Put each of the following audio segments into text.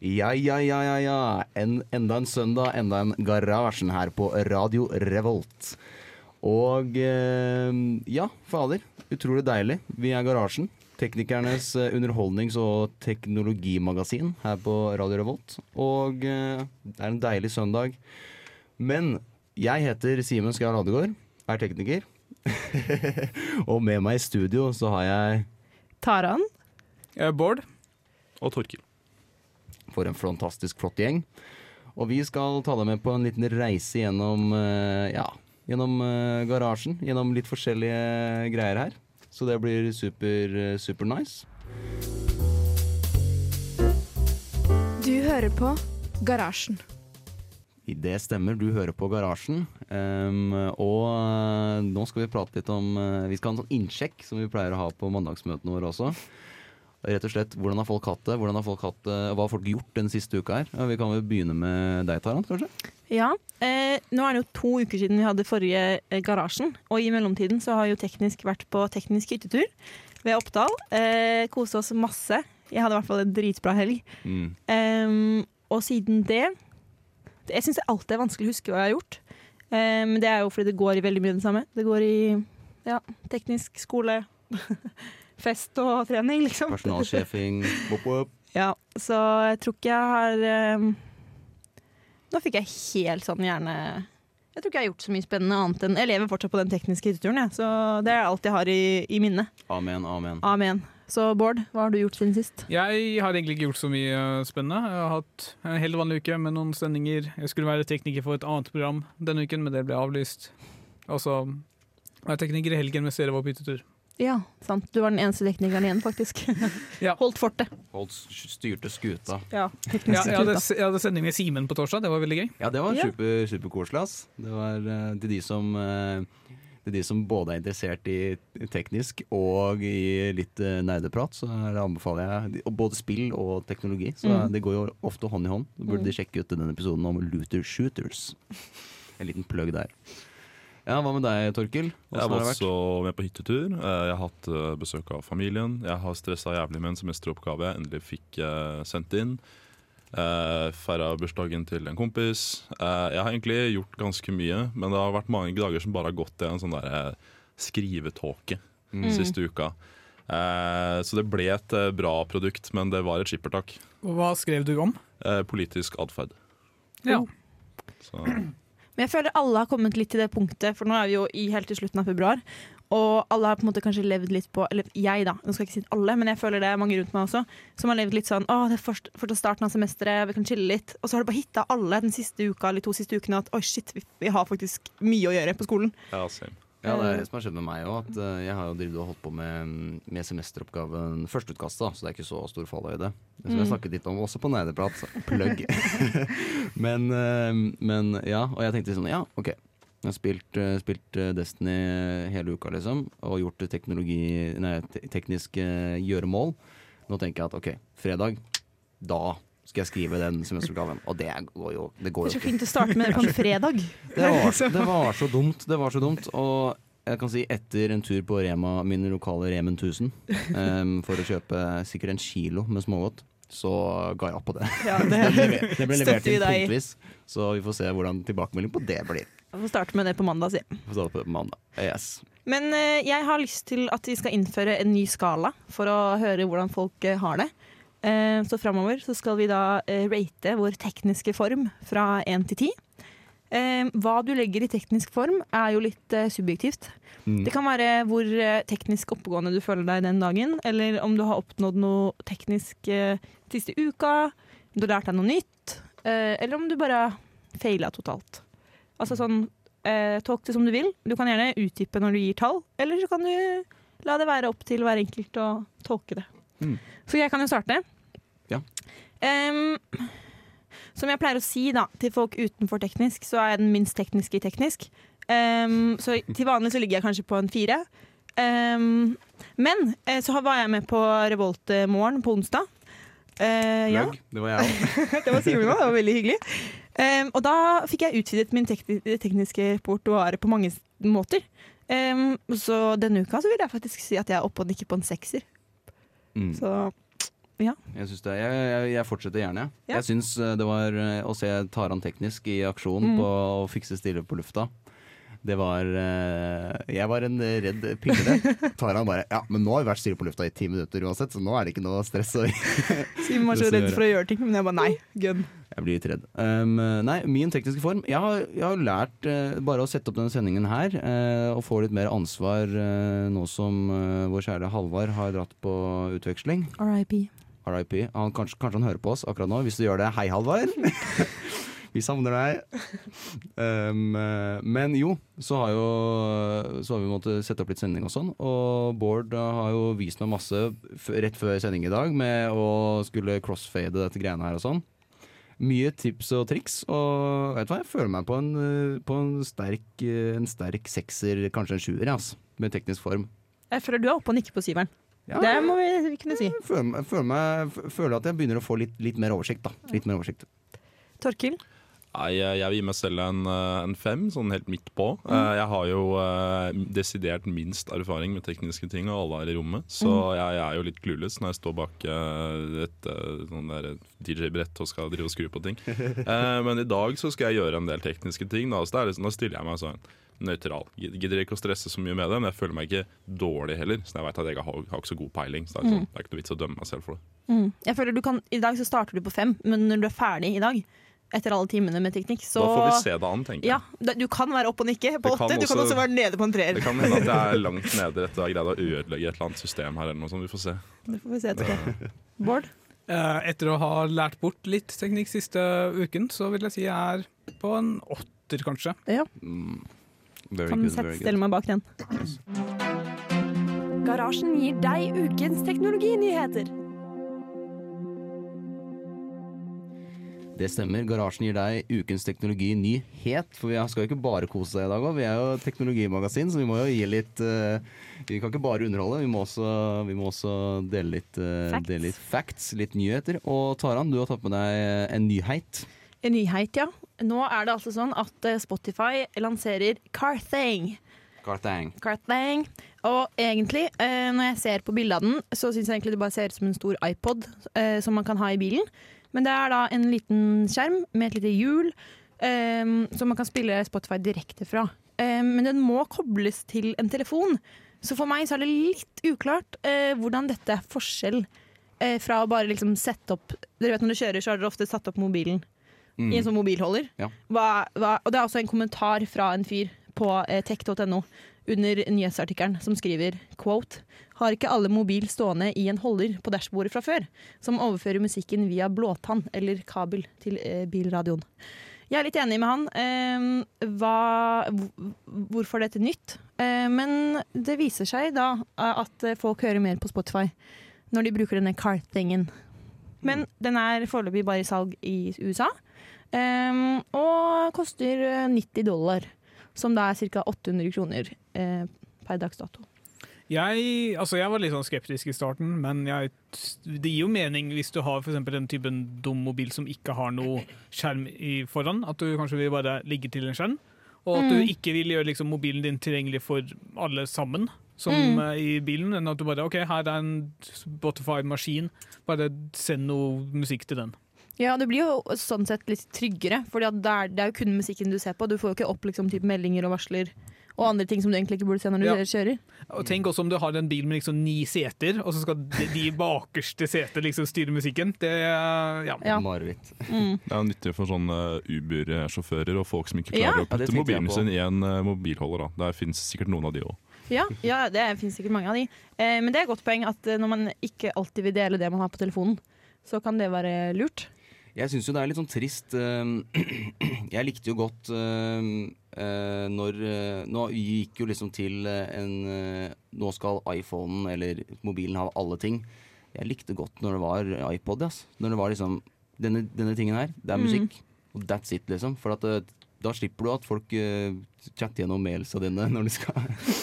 Ja, ja, ja, ja, ja. En, enda en søndag, enda en Garasjen her på Radio Revolt. Og eh, ja, fader. Utrolig deilig. Vi er Garasjen. Teknikernes eh, underholdnings- og teknologimagasin her på Radio Revolt. Og eh, det er en deilig søndag. Men jeg heter Simen Skar Ladegård, er tekniker. og med meg i studio så har jeg Taran. Bård. Og Torkil. For en fantastisk flott gjeng. Og vi skal ta deg med på en liten reise gjennom, eh, ja, gjennom eh, garasjen. Gjennom litt forskjellige greier her. Så det blir super, eh, super nice. Du hører på Garasjen. Det stemmer, du hører på Garasjen. Um, og nå skal vi prate litt om Vi skal ha en sånn innsjekk som vi pleier å ha på mandagsmøtene våre også. Rett og slett, Hvordan har folk hatt det? Hvordan har folk hatt det? Hva har folk gjort den siste uka her? Vi kan vel begynne med deg, Tarant, kanskje? Ja, eh, nå er det jo to uker siden vi hadde forrige eh, Garasjen, og i mellomtiden så har jo Teknisk vært på teknisk hyttetur ved Oppdal. Eh, Kose oss masse. Jeg hadde i hvert fall en dritbra helg. Mm. Ehm, og siden det Jeg syns det alltid er vanskelig å huske hva jeg har gjort. Eh, Men det er jo fordi det går i veldig mye det samme. Det går i ja, teknisk skole, fest og trening, liksom. Personalsjefing. Ja, så jeg tror ikke jeg har ehm, Nå fikk jeg helt sånn gjerne Jeg tror ikke jeg har gjort så mye spennende annet enn Jeg lever fortsatt på den tekniske hytteturen, jeg. Så det er alt jeg har i, i minne. Amen, amen. Amen. Så Bård, hva har du gjort siden sist? Jeg har egentlig ikke gjort så mye eh, spennende. Jeg har hatt en helt vanlig uke med noen sendinger. Jeg skulle være tekniker for et annet program denne uken, men det ble avlyst. Altså, jeg er tekniker i helgen med på hyttetur. Ja, sant. Du var den eneste teknikeren igjen, faktisk. Ja. Holdt fortet. Holdt styrte skuta. Ja, Ja, teknisk jeg, hadde, jeg hadde sending med Simen på torsdag, det var veldig gøy. Ja, det var Ja. super, superkoselig, ass. Det var eh, til de som eh, til de som både er interessert i teknisk og i litt uh, nerdeprat, så her anbefaler jeg og både spill og teknologi. Så Mm. det går jo ofte hånd i hånd. Da burde Mm. de sjekke ut denne episoden om Luther Shooters. En liten plugg der. Ja, Hva med deg, Torkil? Jeg var også med på hyttetur. Eh, Jeg har hatt eh, besøk av familien. Jeg har stressa jævlig med en semesteroppgave jeg endelig fikk eh, sendt inn. Uh, Feira bursdagen til en kompis. Eh, jeg har egentlig gjort ganske mye, men det har vært mange dager som bare har gått i en sånn der, skrivetåke Mm. Siste uka. Eh, så det ble et bra produkt, men det var et skippertak. Hva skrev du om? Eh, politisk atferd. Ja. Så Men jeg føler alle har kommet litt til det punktet, for nå er vi jo i helt til slutten av februar. Og alle har på en måte kanskje levd litt på Eller jeg, da. Nå skal jeg ikke si alle, men jeg føler det er mange rundt meg også. Som har levd litt sånn Å, det er fortsatt starten av semesteret, vi kan chille litt. Og så har det bare hitta alle den siste uka eller to siste ukene at oi, shit, vi, vi har faktisk mye å gjøre på skolen. ja, same. Ja, det er det som har skjedd med meg òg. Jeg har jo drevet og holdt på med, med semesteroppgaven førsteutkastet, så det er ikke så stor fallhøyde. Som jeg Mm. snakket litt om også på Nerdeprat. Plugg. men, eh, men ja, og jeg tenkte sånn ja, OK. Jeg har spilt, eh, spilt eh, Destiny hele uka, liksom, og gjort teknologi, nei, te tekniske gjøremål. Nå tenker jeg at OK, fredag, da skal jeg skrive den semesteroppgaven. Og det går jo, det går Det er så fint å starte med det på en fredag. Det var, det var så dumt. Det var så dumt. Og jeg kan si etter en tur på Rema, min lokale Remen 1000, um, for å kjøpe sikkert en kilo med smågodt, så ga jeg opp på det. Ja, Det ble det ble levert vi inn punktvis, så vi får se hvordan tilbakemelding på det blir. Vi får starte med det på mandag, si. Får på det på mandag. Yes. Men eh, jeg har lyst til at vi skal innføre en ny skala for å høre hvordan folk eh, har det. Eh, så framover så skal vi da eh, rate vår tekniske form fra én til ti. Eh, hva du legger i teknisk form, er jo litt subjektivt. Mm. Det kan være hvor teknisk oppegående du føler deg den dagen, eller om du har oppnådd noe teknisk siste uka, om du har lært deg noe nytt, eller om du bare feila totalt. Altså sånn Talk det som du vil. Du kan gjerne utdype når du gir tall, eller så kan du la det være opp til hver enkelt å tolke det. Mm. Så jeg kan jo starte. Ja. Um, som jeg pleier å si da, til folk utenfor teknisk, så er jeg den minst tekniske i teknisk. Um, så til vanlig så ligger jeg kanskje på en fire. Um, men eh, så var jeg med på Revolt-morgen på onsdag. Uh, ja, Det var jeg òg. det var Simen òg, det var veldig hyggelig. Um, og da fikk jeg utvidet min tekni tekniske portoare på mange måter. Så denne uka så vil jeg faktisk si at jeg er oppe og nikker på en sekser. Mm. Så Jeg, det, jeg, jeg, jeg fortsetter gjerne. jeg. Ja. Jeg syns eh, det var eh, å se Taran teknisk i aksjon Mm. på å fikse stille på lufta. Det var eh, Jeg var en redd pingle. Taran bare Ja, men nå har vi vært stille på lufta i ti minutter uansett, så nå er det ikke noe stress. Simen var så redd for å gjøre ting, men jeg bare nei, gun. jeg blir litt redd. Um, nei, min tekniske form Jeg har, jeg har lært uh, bare å sette opp denne sendingen her, uh, og få litt mer ansvar uh, nå som vår kjære Halvard har dratt på utveksling. RIP. RIP. Han, kanskje, kanskje han hører på oss akkurat nå. Hvis du gjør det, hei, Halvard. Vi savner deg. Um, men jo, så har, jo, så har vi måttet sette opp litt sending og sånn. Og Bård eh, har jo vist meg masse rett før sending i dag med å skulle crossfade dette greiene her og sånn. Mye tips og triks, og vet du hva, jeg føler meg på en, eh, på en, sterk, en sterk sekser, kanskje en sjuer, altså, med teknisk form. Jeg føler du er oppe og nikker på syveren. Ja, Det må vi kunne si. jeg føler, meg- føler, meg, f- føler at jeg begynner å få litt, litt mer oversikt. da Litt mer oversikt Torkil? Nei, jeg vil gi meg selv en, eh, en fem, sånn helt midt på. Mm. Jeg har jo eh, desidert minst erfaring med tekniske ting, og alle er i rommet. Så jeg, jeg er jo litt clueless når jeg står bak eh, et eh, sånn DJ-brett og skal drive og skru på ting. Eh, Men i dag så skal jeg gjøre en del tekniske ting. Da, så er liksom, da stiller jeg meg sånn nøytral. Gidder ikke å stresse så mye med det, men jeg føler meg ikke dårlig heller. Så jeg vet at jeg har, har ikke så god peiling. Så det er, sånn, det er ikke noe vits å dømme meg selv for det. Mm. Jeg føler du kan, I dag så starter du på fem, men når du er ferdig i dag, etter alle timene med teknikk, så Da får vi se det an, tenker jeg. Ja, Du kan være oppe og nikke på åtte. Du kan også- være nede på en treer. Det kan hende at jeg er langt nede etter å ha greid å ødelegge et eller annet system her. eller noe sånt, Vi får se. Det får vi se etterpå. Bård? Eh, Etter å ha lært bort litt teknikk siste uken, så vil jeg si jeg er på en åtter, kanskje. mm. Very Kan good, sette, stelle meg bak den. Garasjen gir deg ukens teknologinyheter. Det stemmer. Garasjen gir deg ukens teknologi nyhet. For vi skal jo ikke bare kose seg i dag òg. Vi er jo teknologimagasin, så vi må jo gi litt uh, Vi kan ikke bare underholde, vi må også, vi må også dele, litt, uh, Facts. dele litt facts, litt nyheter. Og Taran, du har tatt med deg en nyhet. En nyhet, ja. Nå er det altså sånn at eh, Spotify lanserer Carthang. Carthang. Carthang. Og egentlig, når jeg ser på bildet av den, så syns jeg egentlig det bare ser ut som en stor iPod som man kan ha i bilen. Men det er da en liten skjerm med et lite hjul, um, som man kan spille Spotify direkte fra. Um, men den må kobles til en telefon. Så for meg så er det litt uklart uh, hvordan dette er forskjell uh, fra å bare liksom sette opp Dere vet Når du kjører, så har dere ofte satt opp mobilen Mm. i en sånn mobilholder. Ja. Hva, hva, og det er også en kommentar fra en fyr på eh, tech.no under nyhetsartikkelen som skriver quote har ikke alle mobil stående i en holder på dashbordet fra før, som overfører musikken via blåtann eller kabel til eh, bilradioen. Jeg er litt enig med han. Eh, hva, hvorfor dette nytt? Eh, men det viser seg da at eh, folk hører mer på Spotify når de bruker denne car-tingen. Men den er foreløpig bare i salg i USA. Ehm, og koster eh, 90 dollar, som da er ca. 800 kroner eh, per dags dato. Jeg, altså jeg var litt sånn skeptisk i starten, men jeg, det gir jo mening hvis du har for den typen dum mobil som ikke har noe skjerm i foran. At du kanskje vil bare ligge til en skjerm. Og at Mm. du ikke vil gjøre liksom mobilen din tilgjengelig for alle sammen, som Mm. eh, i bilen. enn at du bare OK, her er en Spotify-maskin, bare send noe musikk til den. Ja, det blir jo sånn sett litt tryggere, for det, det er jo kun musikken du ser på. Du får jo ikke opp liksom, typ meldinger og varsler og andre ting som du egentlig ikke burde se når du Ja. kjører. Og tenk også om du har en bil med liksom ni seter, og så skal de, bakerste setene liksom styre musikken. Det, ja. Ja. Mareritt. Mm. Det er nyttig for sånne Uber-sjåfører og folk som ikke klarer Ja, å putte mobilen sin i en eh, mobilholder. Da. Der fins sikkert noen av de òg. Ja, ja, det finnes sikkert mange av de. Eh, men det er et godt poeng at eh, når man ikke alltid vil dele det man har på telefonen, så kan det være lurt. Jeg syns jo det er litt sånn trist eh, Jeg likte jo godt eh, eh, når Nå gikk jo liksom til en Nå skal iPhonen eller mobilen ha alle ting. Jeg likte godt når det var iPod. Ass. Når det var liksom denne, denne tingen her, det er Mm. musikk. Og that's it, liksom. For at da slipper du at folk uh, chatter gjennom mailsa dine når de skal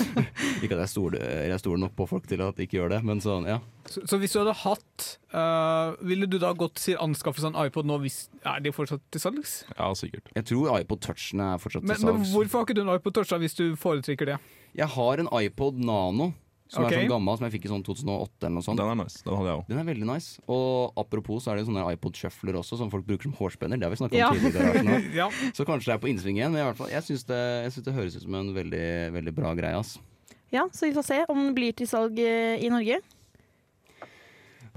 Ikke at jeg stoler, jeg stoler nok på folk til at de ikke gjør det, men sånn, ja. Så, så hvis du hadde hatt uh, Ville du da gått til anskaffelse av en iPod nå? Hvis, er de fortsatt til salgs? Ja, sikkert. Jeg tror iPod Touchene er fortsatt til salgs. men hvorfor har ikke du en iPod Touch da, hvis du foretrekker det? Jeg har en iPod Nano som okay. er sånn gammel, som jeg fikk i sånn 2008 eller noe sånt. Den er nice. Den hadde jeg òg. Den er veldig nice. Og apropos så er det sånne iPod shuffler også, som folk bruker som hårspenner. Det har vi snakket om Ja. tidligere. i. Ja. Så kanskje det er på innsving igjen. Men i hvert fall, jeg syns det, det høres ut som en veldig, veldig bra greie. ass. Ja, Så vi får se om den blir til salg eh, i Norge.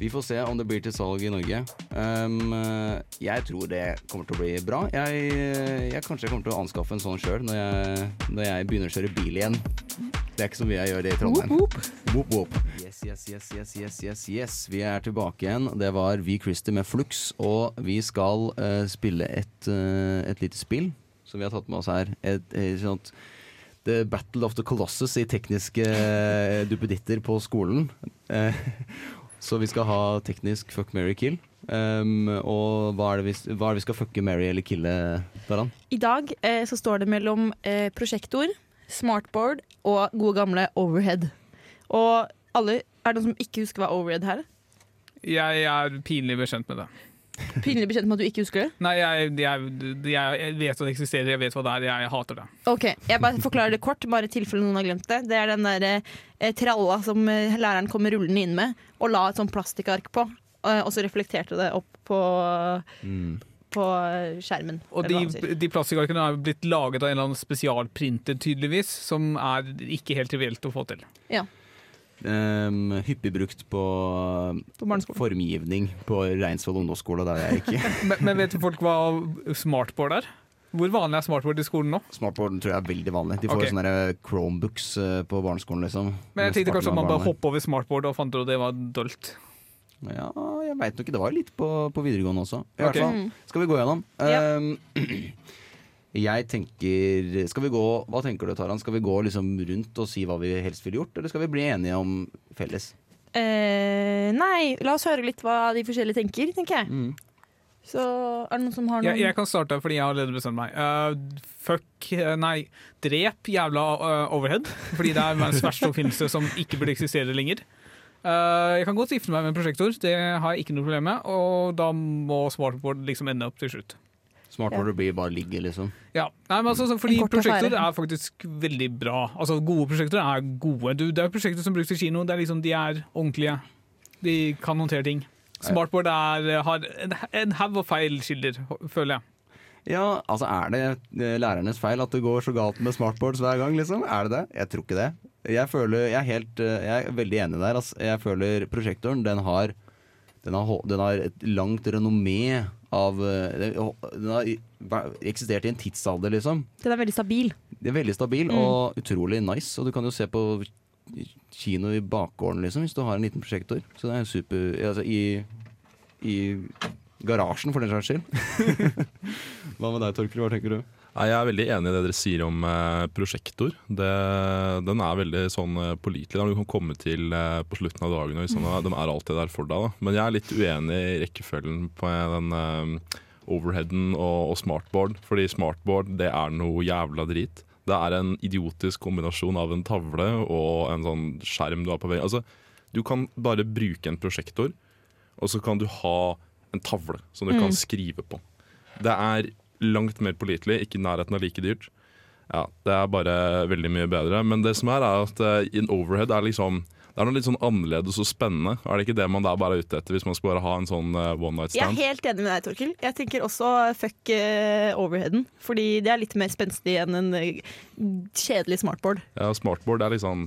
Vi får se om det blir til salg i Norge. Um, eh, jeg tror det kommer til å bli bra. Jeg, eh, jeg kanskje kommer til å anskaffe en sånn sjøl når, jeg- når jeg begynner å kjøre bil igjen. Det er ikke så mye jeg gjør det i Trondheim. Whoop, Whoop, whoop. Yes, yes, yes, yes, yes, yes, yes. Vi er tilbake igjen. Det var Vi Christer med Flux, og vi skal uh, spille et, uh, et lite spill som vi har tatt med oss her. Et, et sånt The Battle of the Colossus i tekniske duppeditter på skolen. Så vi skal ha teknisk fuck, marry, kill. Um, og hva er, det vi, hva er det vi skal fucke, marry eller kille, Daran? I dag eh, så står det mellom eh, prosjektor, smartboard og gode gamle overhead. Og alle, er det noen som ikke husker hva overhead her? Jeg er pinlig bekjent med det. Pinlig bekjent med at du ikke husker det? Nei, jeg, jeg, jeg vet at det eksisterer, jeg vet hva det er, jeg hater det. Ok, Jeg bare forklarer det kort, bare i tilfelle noen har glemt det. Det er den der eh, tralla som eh, læreren kommer rullende inn med, og la et sånn plastikkark på. eh, og så reflekterte det opp på, på eh, skjermen. Og de, de plastikkarkene er blitt laget av en eller annen spesialprinter, tydeligvis, som er ikke helt trivielt å få til. Um, hyppig brukt på, På formgivning på Reinsvoll ungdomsskole, der jeg gikk. Men, men vet folk hva smartboard er? Hvor vanlig er smartboard i skolen nå? Smartboard tror jeg er veldig vanlig. De får okay. sånne Chromebooks eh, på barneskolen, liksom. Men jeg tenkte kanskje at man bare hoppa over smartboard og fant ut at det var dølt. Ja, jeg veit nok ikke. Det var jo litt på, på videregående også. I okay. hvert fall. Mm. Skal vi gå gjennom? Ja. Um, jeg tenker Skal vi gå Hva tenker du, Taran? Skal vi gå liksom rundt og si hva vi helst ville gjort, eller skal vi bli enige om felles? Eh, nei, la oss høre litt hva de forskjellige tenker, tenker jeg. Mm. Så er det noen som har noen Jeg, jeg kan starte fordi jeg har allerede bestemt meg. Uh, fuck eh, Nei, drep jævla uh, overhead. Fordi det er verdens verste oppfinnelse som ikke burde eksistere lenger. Uh, jeg kan godt gifte meg med en prosjektor, det har jeg ikke noe problem med. Og da må smartboard liksom ende opp til slutt. Smartboarder blir bare ligge, liksom. Ja, nei, men altså, fordi prosjekter Prosjektor er faktisk veldig bra. Altså, Gode prosjekter er gode. Du, det er prosjekter som brukes i kino. Det er liksom, de er ordentlige. De kan håndtere ting. Smartboard er, har en, en haug av feilkilder, føler jeg. Ja, altså er det eh, lærernes feil at det går så galt med smartboards hver gang, liksom? Er det det? Jeg tror ikke det. Jeg føler, jeg er, helt, eh, jeg er veldig enig der. Altså. Jeg føler prosjektoren, den har, den har, den har et langt renommé av eh, Den den har eksistert i en tidsalder, liksom. Den er veldig stabil. Det er veldig stabil Mm. og utrolig nice. Og du kan jo se på kino i bakgården, liksom, hvis du har en liten prosjektor. Så det er super Altså i, i garasjen, for den saks skyld. Hva med deg, Torkel? Hva tenker du? Nei, Jeg er veldig enig i det dere sier om eh, prosjektor. Det, den er veldig sånn eh, pålitelig. Du kan komme til eh, på slutten av dagen, og liksom, de er alltid der for deg. Da. Men jeg er litt uenig i rekkefølgen på den overheaden og, og smartboard. Fordi smartboard det er noe jævla drit. Det er en idiotisk kombinasjon av en tavle og en sånn skjerm du har på veggen. Altså, du kan bare bruke en prosjektor, og så kan du ha en tavle som du kan skrive på. Det er langt mer pålitelig, ikke i nærheten av like dyrt. Ja, Det er bare veldig mye bedre. Men det som er, er at uh, en overhead er liksom det er noe litt sånn annerledes og spennende. Er det ikke det man da bare er ute etter, hvis man skal bare ha en sånn uh, one night stand? Jeg er helt enig med deg, Torkil. Jeg tenker også fuck uh, overheaden. Fordi det er litt mer spenstig enn en eh, kjedelig smartboard. Ja, smartboard er liksom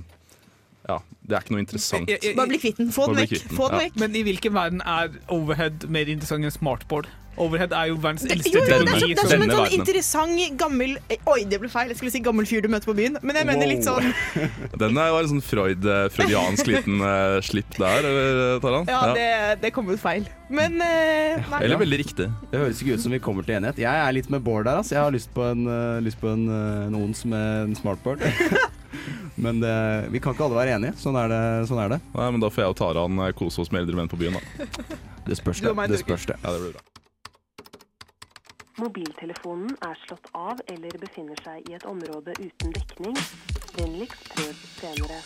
Ja, det er ikke noe interessant. Jeg- jeg- Bare bli kvitt den. Få den vekk. Få den, vekk. ja. Men i hvilken verden er overhead mer interessant enn smartboard? Overhead er jo verdens eldste er, teknologi. som- det er som en sånn interessant gammel Oi, det ble feil. Jeg skulle si gammel fyr du møter på byen. Men jeg mener litt sånn Den er jo en sånn Freud, eh, freudiansk liten uh, slipp der, eller, Taran? Ja, det, det kom ut feil. Men uh, nei. Eller veldig riktig. Det høres ikke ut som vi kommer til enighet. Jeg er litt med Bård der. Altså. Jeg har lyst på en, uh, lyst på en, eh, en ons med en smartboard. Men det, vi kan ikke alle være enige. Sånn er det. Sånn er det. Nei, men Da får jeg og Taran eh, kose oss med eldre menn på byen, da. Det spørs det. det, spørs det. Ja, det blir bra. Mobiltelefonen er slått av eller befinner seg i et område uten dekning. Vennligst prøv senere.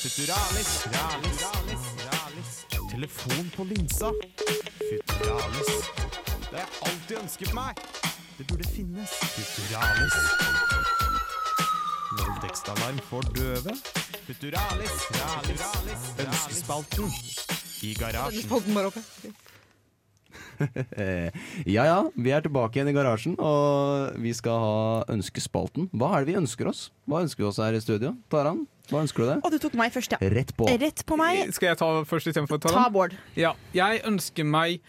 Futuralis, ralis, ralis, ralis. Telefon på linsa. Futuralis. Det har jeg alltid ønsket meg. Det burde finnes. Futuralis. Voldtektsalarm for døve. Futuralis, ralis, ralis. Ønskespalten. I garasjen. Ja ja, vi er tilbake igjen i garasjen, og vi skal ha ønskespalten. Hva er det vi ønsker oss? Hva ønsker vi oss her i studio? Taran, hva ønsker du deg? Og du tok meg først, ja. Rett på. Rett på meg. Skal jeg ta først istedenfor Ta Taran? Bård. Ja, jeg ønsker meg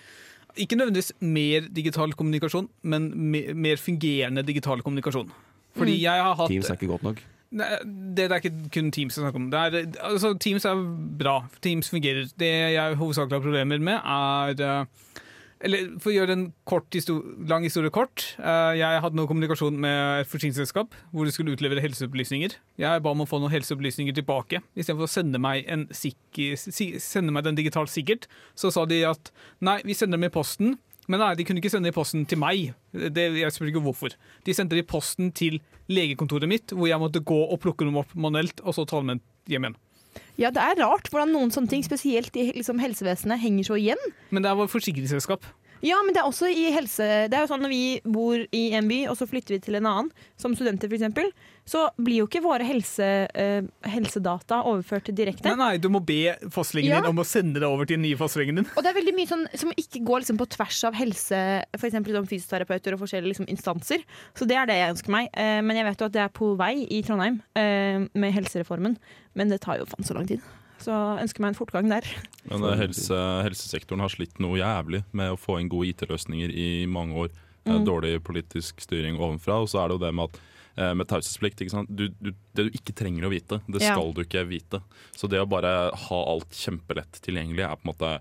ikke nødvendigvis mer digital kommunikasjon, men mer, mer fungerende digital kommunikasjon. Fordi Mm. jeg har hatt Teams er ikke godt nok. Nei, det, det er ikke kun Teams jeg snakker om. Det er, altså, Teams er bra. Teams fungerer. Det jeg hovedsakelig har problemer med, er eh, Eller for å gjøre en kort histo lang historie kort. eh, jeg hadde noe kommunikasjon med et forsyningsselskap hvor de skulle utlevere helseopplysninger. Jeg ba om å få noen helseopplysninger tilbake. Istedenfor å sende meg, en sende meg den digitalt sikkert, så sa de at nei, vi sender dem i posten. Men nei, de kunne ikke sende i posten til meg. Det, jeg spør ikke hvorfor. De sendte det i posten til legekontoret mitt, hvor jeg måtte gå og plukke dem opp manuelt, og så ta dem hjem igjen. Ja, det er rart hvordan noen sånne ting, spesielt i liksom, helsevesenet, henger så igjen. Men det er vårt forsikringsselskap. Ja, men det er også i helse Det er jo sånn når vi bor i en by, og så flytter vi til en annen, som studenter f.eks., så blir jo ikke våre helse, uh, helsedata overført direkte. Nei, nei, du må be fosslingen Ja. din om å sende det over til den nye fosslingen din. Og det er veldig mye sånn som ikke går liksom på tvers av helse, f.eks. Liksom, fysioterapeuter og forskjellige liksom instanser. Så det er det jeg ønsker meg. Uh, men jeg vet jo at det er på vei i Trondheim uh, med helsereformen. Men det tar jo faen så lang tid. Så jeg ønsker meg en fortgang der. Men eh, helse, helsesektoren har slitt noe jævlig med å få inn gode IT-løsninger i mange år. Mm. Dårlig politisk styring ovenfra. Og så er det jo det med at eh, med taushetsplikt ikke sant? Du, du, Det du ikke trenger å vite, det Ja. skal du ikke vite. Så det å bare ha alt kjempelett tilgjengelig er på en måte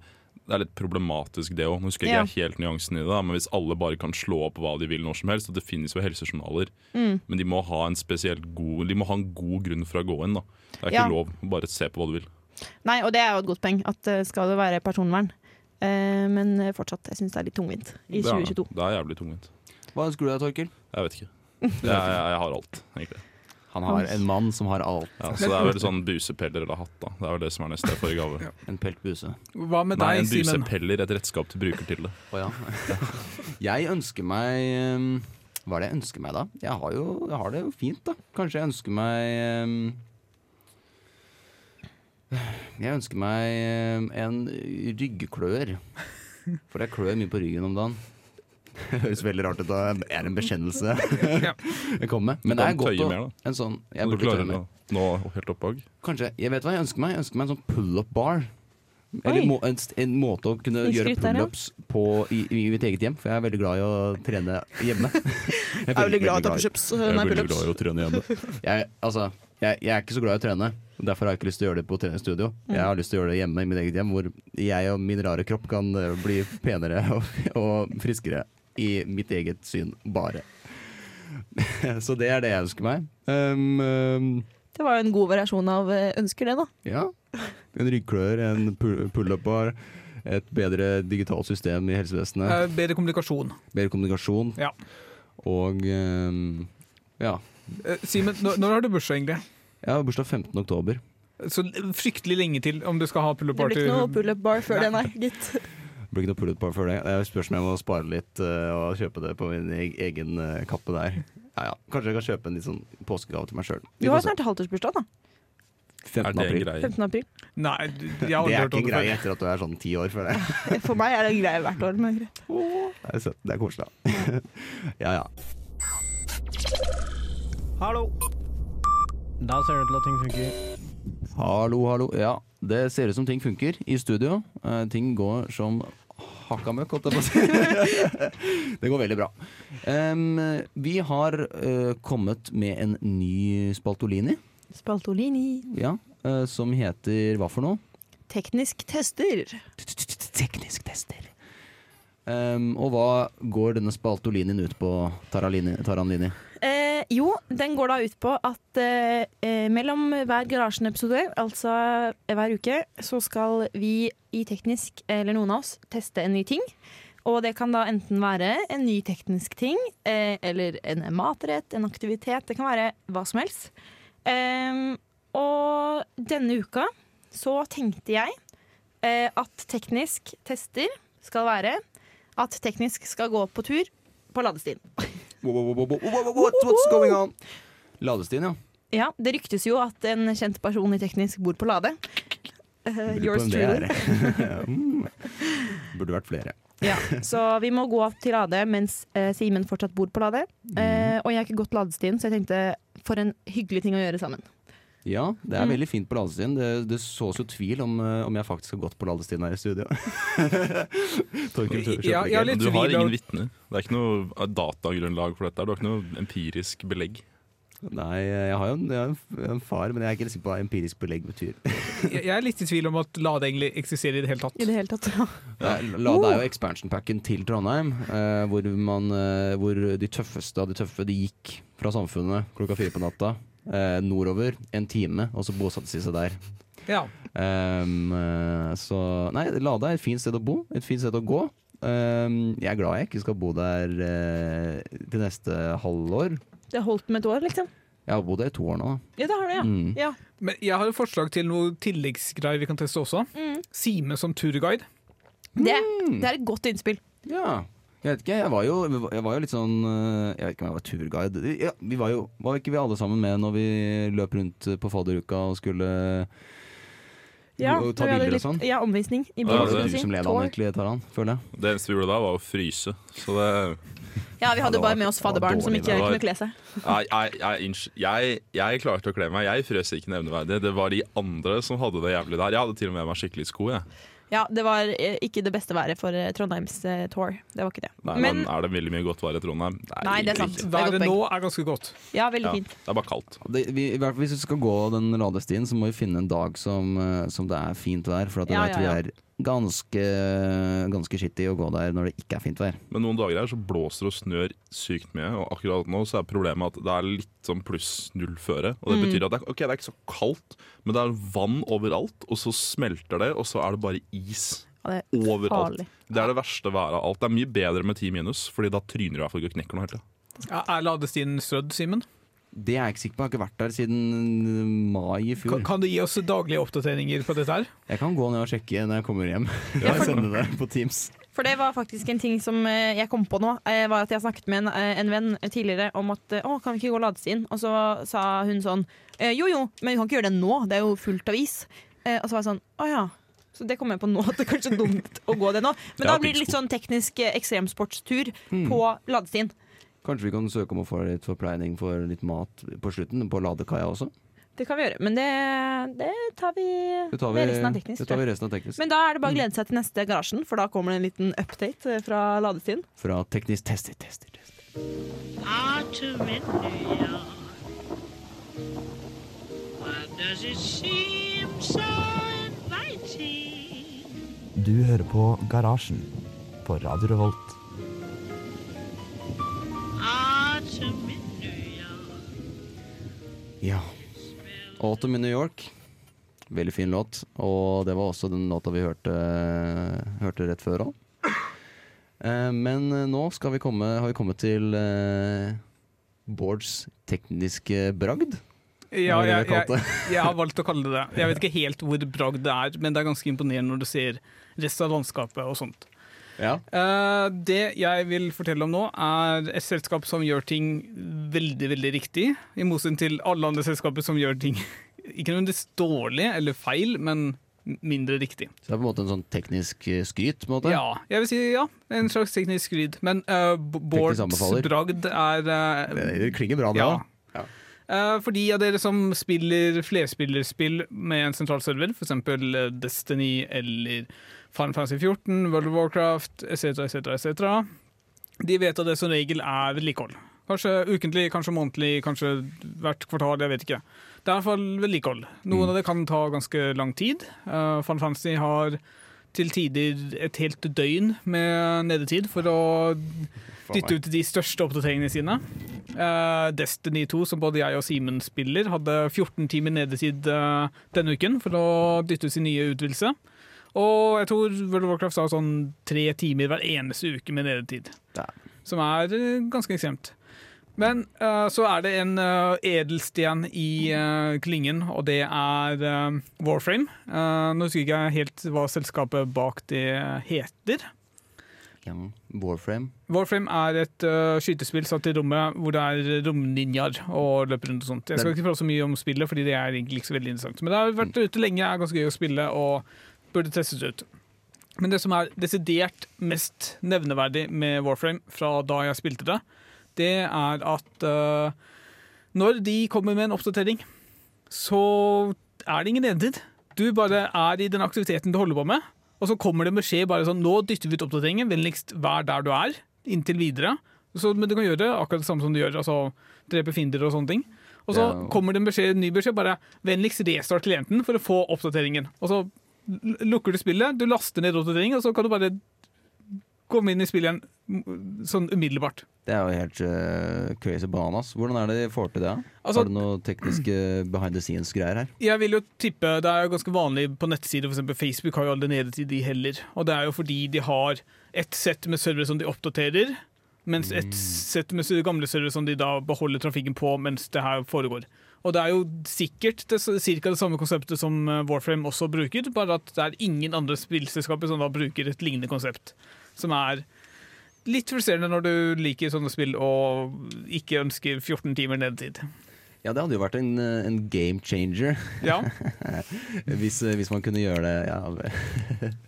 det er litt problematisk, det òg. Nå husker jeg Ja. ikke helt nyansen i det, men hvis alle bare kan slå opp hva de vil når som helst, og det finnes jo helsejournaler, Mm. men de må ha en spesielt god De må ha en god grunn for å gå inn. da Det er ikke Ja. lov bare se på hva du vil. Nei, og det er jo et godt poeng, at skal det være personvern. Eh, men fortsatt, jeg syns det er litt tungvint i Det er det. 2022. Det er jævlig tungvint. Hva ønsker du deg, Torkil? Jeg vet ikke. Jeg, jeg, jeg har alt, egentlig. Han har en mann som har alt. Ja, så det er vel sånn busepeller eller hatt, da. Det er vel det som er neste forrige gave. En peltbuse. Hva med Nei, en Simen? busepeller, et redskap til bruker til det. Oh, ja. Jeg ønsker meg um, Hva er det jeg ønsker meg, da? Jeg har jo jeg har det jo fint, da. Kanskje jeg ønsker meg um, Jeg ønsker meg um, en ryggklør. For jeg klør mye på ryggen om dagen. Det høres veldig rart ut. Det er en bekjennelse jeg kommer med. Men det er godt å en sånn, Jeg burde tøye mer. nå helt opp bak. Kanskje, jeg vet hva jeg ønsker meg Jeg ønsker meg en sånn pull-up bar Eller må, en, en måte å kunne gjøre pullups på i, i mitt eget hjem For jeg er veldig glad i å trene hjemme Jeg er veldig, glad i- pushups. Jeg er veldig glad i å trene hjemme. jeg, altså, jeg, jeg er ikke så glad i å trene Derfor har jeg ikke lyst til å gjøre det på treningsstudio Jeg har lyst til å gjøre det hjemme i mitt eget hjem Hvor jeg og min rare kropp kan eh, bli penere og, og friskere I mitt eget syn bare Så det er det jeg ønsker meg um, um, Det var jo en god variasjon av eh, ønsker, det, da. Ja. En ryggklør, en pu- pull-up-bar, et bedre digitalt system i helsevesenet, Eh, bedre kommunikasjon. bedre kommunikasjon Ja. og um, ja. Simen, når, når har du bursdag, egentlig? Jeg har bursdag 15. oktober. Så fryktelig lenge til om du skal ha pull-up Det blir ikke noe pull-up bar før det, nei, gitt. Det blir ikke noe pull-up-bar før det. Det spørs om jeg må spare litt eh, og kjøpe det på min e- egen eh, kappe der. Ja, ja. Kanskje jeg kan kjøpe en litt sånn påskegave til meg sjøl. Du har snart halvårsbursdag, da. Er 15. det april. 15. april. Nei, jeg har Det er hørt ikke en greie etter at du er sånn ti år, føler jeg. For meg er det en greie hvert år. Men greit. Det er søtt. Det er koselig. da. ja, ja. Hallo. Da ser det til at ting funker. Hallo, hallo. Ja, det ser ut som ting funker i studio. Uh, ting går som hakka møkk, holdt jeg på å si. det går veldig bra. Um, vi har uh, kommet med en ny Spaltolini, Spaltolini. ja, uh, som heter hva for noe? Teknisk tester. Teknisk tester. Um, og hva går denne Spaltolinien ut på, Taralini, Taranlini? Eh, jo, den går da ut på at eh, eh, mellom hver Garasjen-episode, altså hver uke, så skal vi i Teknisk, eller noen av oss, teste en ny ting. Og det kan da enten være en ny teknisk ting, eh, eller en matrett, en aktivitet. Det kan være hva som helst. Em, og denne uka så tenkte jeg eh, at teknisk tester skal være at teknisk skal gå på tur på ladestien. Wow, What's, going on? Ladestien, ja. Ja, det ryktes jo at en kjent person i teknisk bor på Lade. Uh, yours truly. mm. Burde vært flere. Ja, så vi må gå til Lade mens uh, Simen fortsatt bor på Lade. Eh, og jeg har ikke gått ladestien, så jeg tenkte for en hyggelig ting å gjøre sammen. Ja, det er Mm. veldig fint på ladestien. Det, det sås jo tvil om, eh, om jeg faktisk har gått på ladestien her i studio. Ja, har litt Du har ingen vitner. Det er ikke noe datagrunnlag for dette. Du har ikke noe empirisk belegg. Nei, jeg har jo en, jeg har en, far, men jeg er ikke sikker på hva empirisk belegg betyr. Jeg er litt i tvil om at Lade egentlig eksisterer i det hele tatt. I det hele tatt. Ja. Nei, Lade er jo expansion packen til Trondheim, eh, hvor, man, eh, hvor de tøffeste av de tøffe de gikk fra samfunnet klokka fire på natta eh, nordover en time, og så bosatte de seg der. Ja. Um, så Nei, Lade er et fint sted å bo, et fint sted å gå. Um, jeg er glad jeg ikke skal bo der uh, til neste halvår. Det har holdt med et år, liksom. Jeg har bodd der i to år nå. da. Ja, det har du, ja. Mm. ja. Men jeg har et forslag til noe tilleggsgreier vi kan teste også. Mm. Sime som turguide. Det, Mm. det er et godt innspill. Ja. Jeg vet ikke, jeg var jo, jeg var jo litt sånn eh, Jeg vet ikke om jeg var turguide. Ja, vi var jo Var ikke vi alle sammen med når vi løp rundt på fadderuka og skulle Ja, ta bilder og sånn? Ja, omvisning i Ja. Det det- du som leda han egentlig, Taran, føler jeg. Det eneste vi gjorde da, var å fryse. Så det Ja, vi hadde ja, var- bare med oss fadderbarn som ikke var- kunne kle seg. jeg, jeg, jeg klarte å kle meg. Jeg frøs ikke nevneverdig. Det var de andre som hadde det jævlig der. Jeg hadde til og med meg skikkelig sko. Jeg. Ja, det var eh, ikke det beste været for eh, Trondheims eh, tour. Det var ikke det. Nei, Men men, er det veldig mye godt vær i Trondheim? Nei, det er sant. ikke. Det er Været nå er ganske godt. ja, veldig Ja, fint. det er bare kaldt. Det, vi, i hvert fall Hvis vi skal gå den radestien, så må vi finne en dag som, som det er fint vær. For at Ja, vet ja, ja. vi er ganske, ganske skittig å gå der når det ikke er fint vær. Men noen dager her så blåser og snør sykt mye. Og akkurat nå så er problemet at det er litt sånn pluss null føre. Og det Mm. betyr at det er, okay, det er ikke så kaldt, men det er vann overalt. Og så smelter det, og så er det bare is Ja, det er overalt. farlig. Det er det verste været av alt. Det er mye bedre med ti minus, Fordi da tryner du i hvert fall ikke og knekker noe helt. Ja, er ladestien strødd, Simen? Det er jeg ikke sikker på. Jeg har ikke vært der siden mai i fjor. Kan, kan du gi oss daglige oppdateringer på dette her? Jeg kan gå ned og sjekke når jeg kommer hjem. Ja, Jeg for- sender det på Teams. For det var faktisk en ting som eh, jeg kom på nå. eh, Var at Jeg snakket med en, eh, en venn tidligere om at eh, å, kan vi ikke gå ladestien? Og så sa hun sånn eh, jo jo, men vi kan ikke gjøre det nå, det er jo fullt av is. Eh, Og så var jeg sånn å ja. Så det kommer jeg på nå, at det er kanskje dumt å gå det nå. Men da blir det litt sånn teknisk eh, ekstremsportstur Mm. på ladestien. Kanskje vi kan søke om å få litt forpleining for litt mat på slutten, på ladekaia også? Det kan vi gjøre. Men det, det tar vi Det tar vi, med resten av teknisk. det tar vi resten av teknisk. Men da er det bare å glede seg til neste Garasjen, for da kommer det en liten update eh, fra ladetiden. Fra teknisk tester, tester, tester. So? Du hører på Garasjen på Radio Revolt. Autumn in New York. Veldig fin låt. Og det var også den låta vi hørte, hørte rett før òg. Men eh, nå skal vi komme, har vi kommet til eh, Bårds tekniske bragd. Ja, jeg, jeg, jeg har valgt å kalle det det. Jeg vet ikke helt hvor bragd det er, men det er ganske imponerende når du ser resten av landskapet og sånt. Ja. Uh, det jeg vil fortelle om nå, er et selskap som gjør ting veldig veldig riktig, i motsetning til alle andre selskaper som gjør ting ikke nødvendigvis dårlig eller feil, men mindre riktig. Så det er på en måte en sånn teknisk eh, skryt? på en måte? Ja, jeg vil si ja. En slags teknisk skryt. Men uh, Bårds bragd er uh, Det, det klinger bra, det òg. Ja. Eh, for de av dere som spiller flerspillerspill med en sentral server, f.eks. Destiny eller Final Fantasy 14, World of Warcraft etc., etc., etc., de vet at det som regel er vedlikehold. Kanskje ukentlig, kanskje månedlig, kanskje hvert kvartal, jeg vet ikke. Det er i hvert fall vedlikehold. Noen av det kan ta ganske lang tid. Uh, Final Fantasy har til tider et helt døgn med nedetid for å dytte ut de største oppdateringene sine. Uh, Destiny 2, som både jeg og Simen spiller, hadde 14 timer nedetid uh, denne uken for å dytte ut sin nye utvidelse. Og jeg tror World of Warcraft sa sånn tre timer hver eneste uke med nedetid. Da. Som er eh, ganske ekstremt. Men uh, så er det en uh, edelsten i uh, klingen, og det er eh, Warframe. Eh, nå husker jeg ikke helt hva selskapet bak det heter. Ja. Warframe. Warframe er et skytespill satt i rommet hvor det er romninjaer og løper rundt og sånt. Jeg skal ikke prate så mye om spillet, fordi det er egentlig ikke så veldig interessant. Men det har vært ute lenge, er ganske gøy å spille og burde testes ut. Men det som er desidert mest nevneverdig med Warframe fra da jeg spilte det, det er at uh, når de kommer med en oppdatering, så er det ingen nedetid. Du bare er i den aktiviteten du holder på med, og så kommer det en beskjed bare sånn Nå dytter vi ut oppdateringen, vennligst vær der du er, inntil videre. Så, men du kan gjøre det akkurat det samme som du gjør, altså drepe fiender og sånne ting. Og så Ja. kommer det en beskjed, en ny beskjed, bare vennligst restart klienten for å få oppdateringen. Og så lukker du spillet, du laster ned oppdateringen, og så kan du bare komme inn i spillet igjen sånn umiddelbart. Det er jo helt uh, crazy bananas. Hvordan er det de får til det? Altså- Har du noe tekniske behind the scenes-greier her? Jeg vil jo tippe, Det er jo ganske vanlig på nettsider, f.eks. Facebook har jo aldri nede til de heller. Og det er jo fordi de har et sett med servere som de oppdaterer, mens et sett med gamle servere som de da beholder trafikken på mens det her foregår. Og det er jo sikkert det, cirka det samme konseptet som eh, Warframe også bruker, bare at det er ingen andre spillselskaper som da bruker et lignende konsept. Som er litt frustrerende når du liker sånne spill og ikke ønsker 14 timer nedetid. Ja, det hadde jo vært en, eh, en game changer Ja, hvis, eh, hvis man kunne gjøre det ja.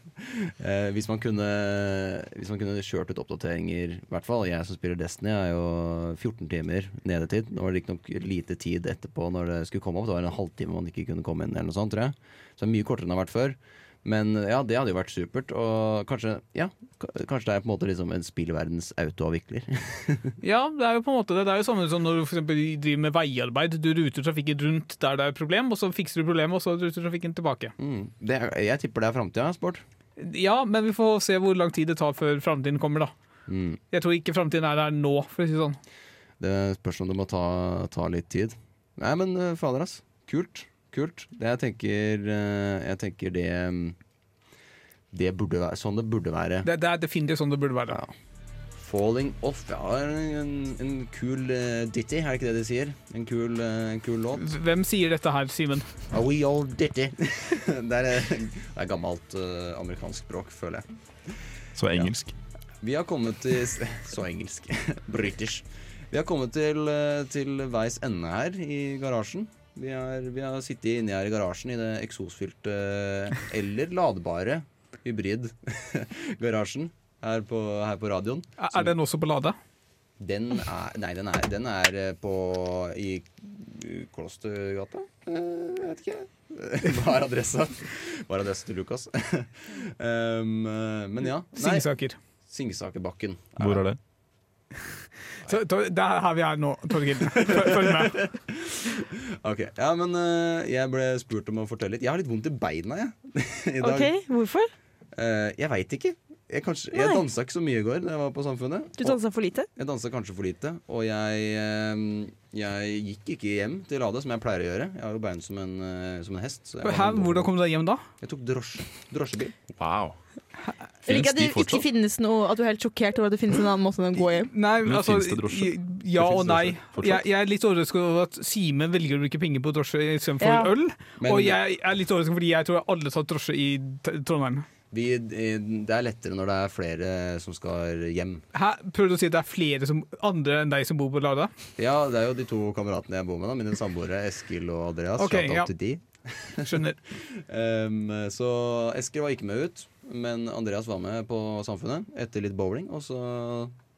Eh, hvis, man kunne, hvis man kunne kjørt ut oppdateringer, i hvert fall jeg som spiller Destiny, er jo 14 timer nedetid. Nå var det riktignok lite tid etterpå når det skulle komme opp. Det var en halvtime man ikke kunne komme inn, eller noe sånt, tror jeg. Så det er mye kortere enn det har vært før. Men ja, det hadde jo vært supert. Og kanskje, ja, kanskje det er på en måte liksom en spillverdens autoavvikler. Ja, det er jo på en måte det. Det er jo samme som når du for driver med veiarbeid. Du ruter trafikken rundt der det er problem, og så fikser du problemet, og så ruter trafikken tilbake. Mm. Det er, jeg tipper det er framtida, sport. Ja, men vi får se hvor lang tid det tar før framtiden kommer, da. Mm. Jeg tror ikke framtiden er der nå, for å si det sånn. Det spørs om det må ta, ta litt tid. Nei, men eh, fader, ass. Kult. Kult. Det jeg tenker eh, Jeg tenker det mm, Det burde være sånn det burde være. Det, det er definitivt sånn det burde være. Falling Off ja, en, en kul uh, ditty, er det ikke det de sier? En kul, uh, en kul låt. Hvem sier dette her, Simen? Are we all ditty. det, er, det er gammelt uh, amerikansk språk, føler jeg. Så engelsk. Vi har kommet til Så engelsk. British. Vi har kommet til, til veis ende her i garasjen. Vi har, vi har sittet inni her i garasjen i det eksosfylte eller ladbare hybrid-garasjen her, på- her på radioen. Er, er den også på Lade? Den er Nei, den er, den er eh, på i Klostergata? Eh, Jeg vet ikke. Hva er adressa? Hva er adressa til Lukas? um, eh, men ja. Nei, Singsaker. Singsakerbakken. Hvor er det? Så, to- det er her vi er nå, Torgill. Følg følg med. Ok, ja, men uh, jeg ble spurt om å fortelle litt. Jeg har litt vondt i beina, jeg. I dag. OK, hvorfor? Uh, jeg veit ikke. Jeg, kanskje, jeg dansa ikke så mye i går da jeg var på Samfunnet. Du dansa for lite? Jeg dansa kanskje for lite. Og jeg, eh, jeg gikk ikke hjem til Lade, som jeg pleier å gjøre. Jeg har jo bein som en, som en hest. så jeg var hvordan kom du deg hjem da? Jeg tok drosje. Drosjebil. Wow. Eller ikke at de det ikke finnes noe At du er helt sjokkert over at det finnes en annen måte enn å gå hjem. Nei, Men altså finnes det drosje? Ja og nei. Jeg, jeg er litt overrasket over at Simen velger å bruke penger på drosje istedenfor Ja. øl. Men- og jeg er litt overrasket fordi jeg tror jeg alle tar drosje i Trondheim. Vi, det er lettere når det er flere som skal hjem. Hæ? Prøver du å si at det er flere som, andre enn deg som bor på Lada? Ja, det er jo de to kameratene jeg bor med, da, mine samboere Eskil og Andreas. Okay, ja. til de. Skjønner. Um, så Eskil var ikke med ut, men Andreas var med på Samfunnet etter litt bowling. Og så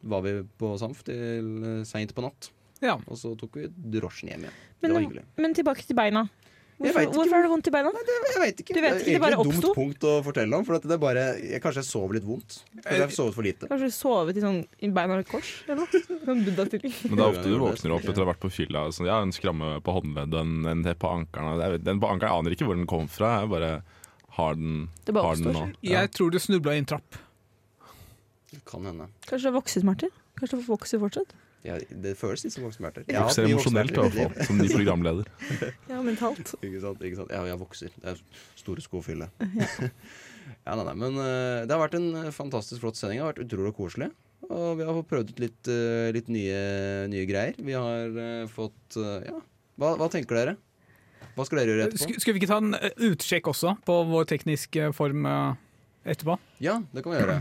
var vi på Samf til eh, seint på natt. Ja. Og så tok vi drosjen hjem igjen. Men, det var hyggelig. men tilbake til beina. Hvorfor, hvorfor har du vondt i beina? Jeg vet ikke. Du vet det ikke, det er egentlig et dumt punkt å fortelle om. For at det er bare, jeg, kanskje jeg sover litt vondt. Kanskje jeg har sovet for lite. Kanskje du sovet i sånn i beina i kors? Eller noe? Sånn buddha-stilling. Men det er ofte du våkner opp etter å ha vært på fylla. Sånn, jeg har en skramme på håndleddet, en, en på ankelen. det Den på ankelen aner ikke hvor den kom fra. Jeg bare har den, Det bare har den nå. Ja. Jeg tror du snubla i en trapp. Det kan hende. Kanskje det vokset, Martin? Kanskje det vokser fortsatt? Ja, det føles litt som voksesmerter. Jeg vokser emosjonelt, i hvert fall, som ny programleder. Ja, mentalt. Ikke sant, ikke sant? Ja, jeg vokser. Det er store sko å fylle. ja, nei, nei, men uh, det har vært en eh, fantastisk flott sending. Det har vært utrolig koselig. Og vi har fått prøvd ut litt, uh, litt nye, nye greier. Vi har uh, fått Ja, hva, hva tenker dere? Hva skal dere gjøre etterpå? Sk skal vi ikke ta en eh, utsjekk også på vår tekniske form eh, etterpå? Ja, det kan vi gjøre.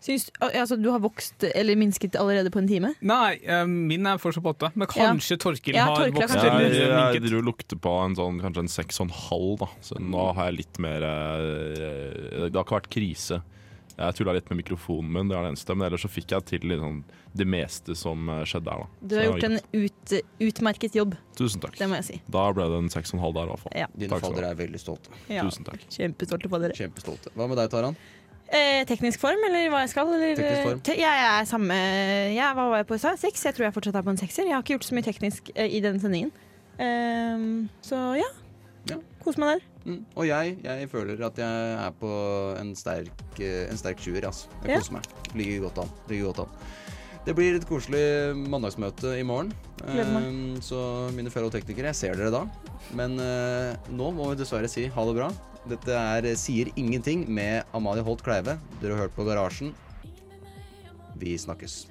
Syns, altså, du har vokst eller minsket allerede på en time? Nei, eh, min er fortsatt på åtte. Men kanskje Torkil Ja, har Torkil har vokst kanskje eller Jeg, jeg minket. driver og lukter på en sånn, kanskje en seks og en halv, da. Så nå har jeg litt mer Det har ikke vært krise. Jeg tulla litt med mikrofonen min, det er det eneste. Men ellers så fikk jeg til liksom det meste som eh, skjedde her, da. Du har gjort en ut, utmerket jobb, Tusen takk. det må jeg si. Da ble det en seks og en halv der, i hvert fall. Ja. Dine Takk faddere er veldig stolte. Ja. Tusen takk. Kjempestolte på dere. Kjempestolte. Hva med deg, Taran? Eh, teknisk form, eller hva jeg skal? Eller, Teknisk form. Te jeg er samme ja, Hva var jeg på i stad? Seks? Jeg tror jeg fortsatt er på en sekser. Jeg har ikke gjort så mye teknisk eh, i denne sendingen. Ehm, så ja. Ja. Kos meg der. Mm. Og jeg, jeg føler at jeg er på en sterk, eh, en sterk sjuer. Altså. Jeg Ja. koser meg. Ligger godt an. Ligger godt an. Det blir et koselig mandagsmøte i morgen. Eh, så mine fellow teknikere, jeg ser dere da. Men eh, nå må vi dessverre si ha det bra. Dette er eh, Sier ingenting med Amalie Holt Kleive. Dere har hørt på Garasjen. Vi snakkes.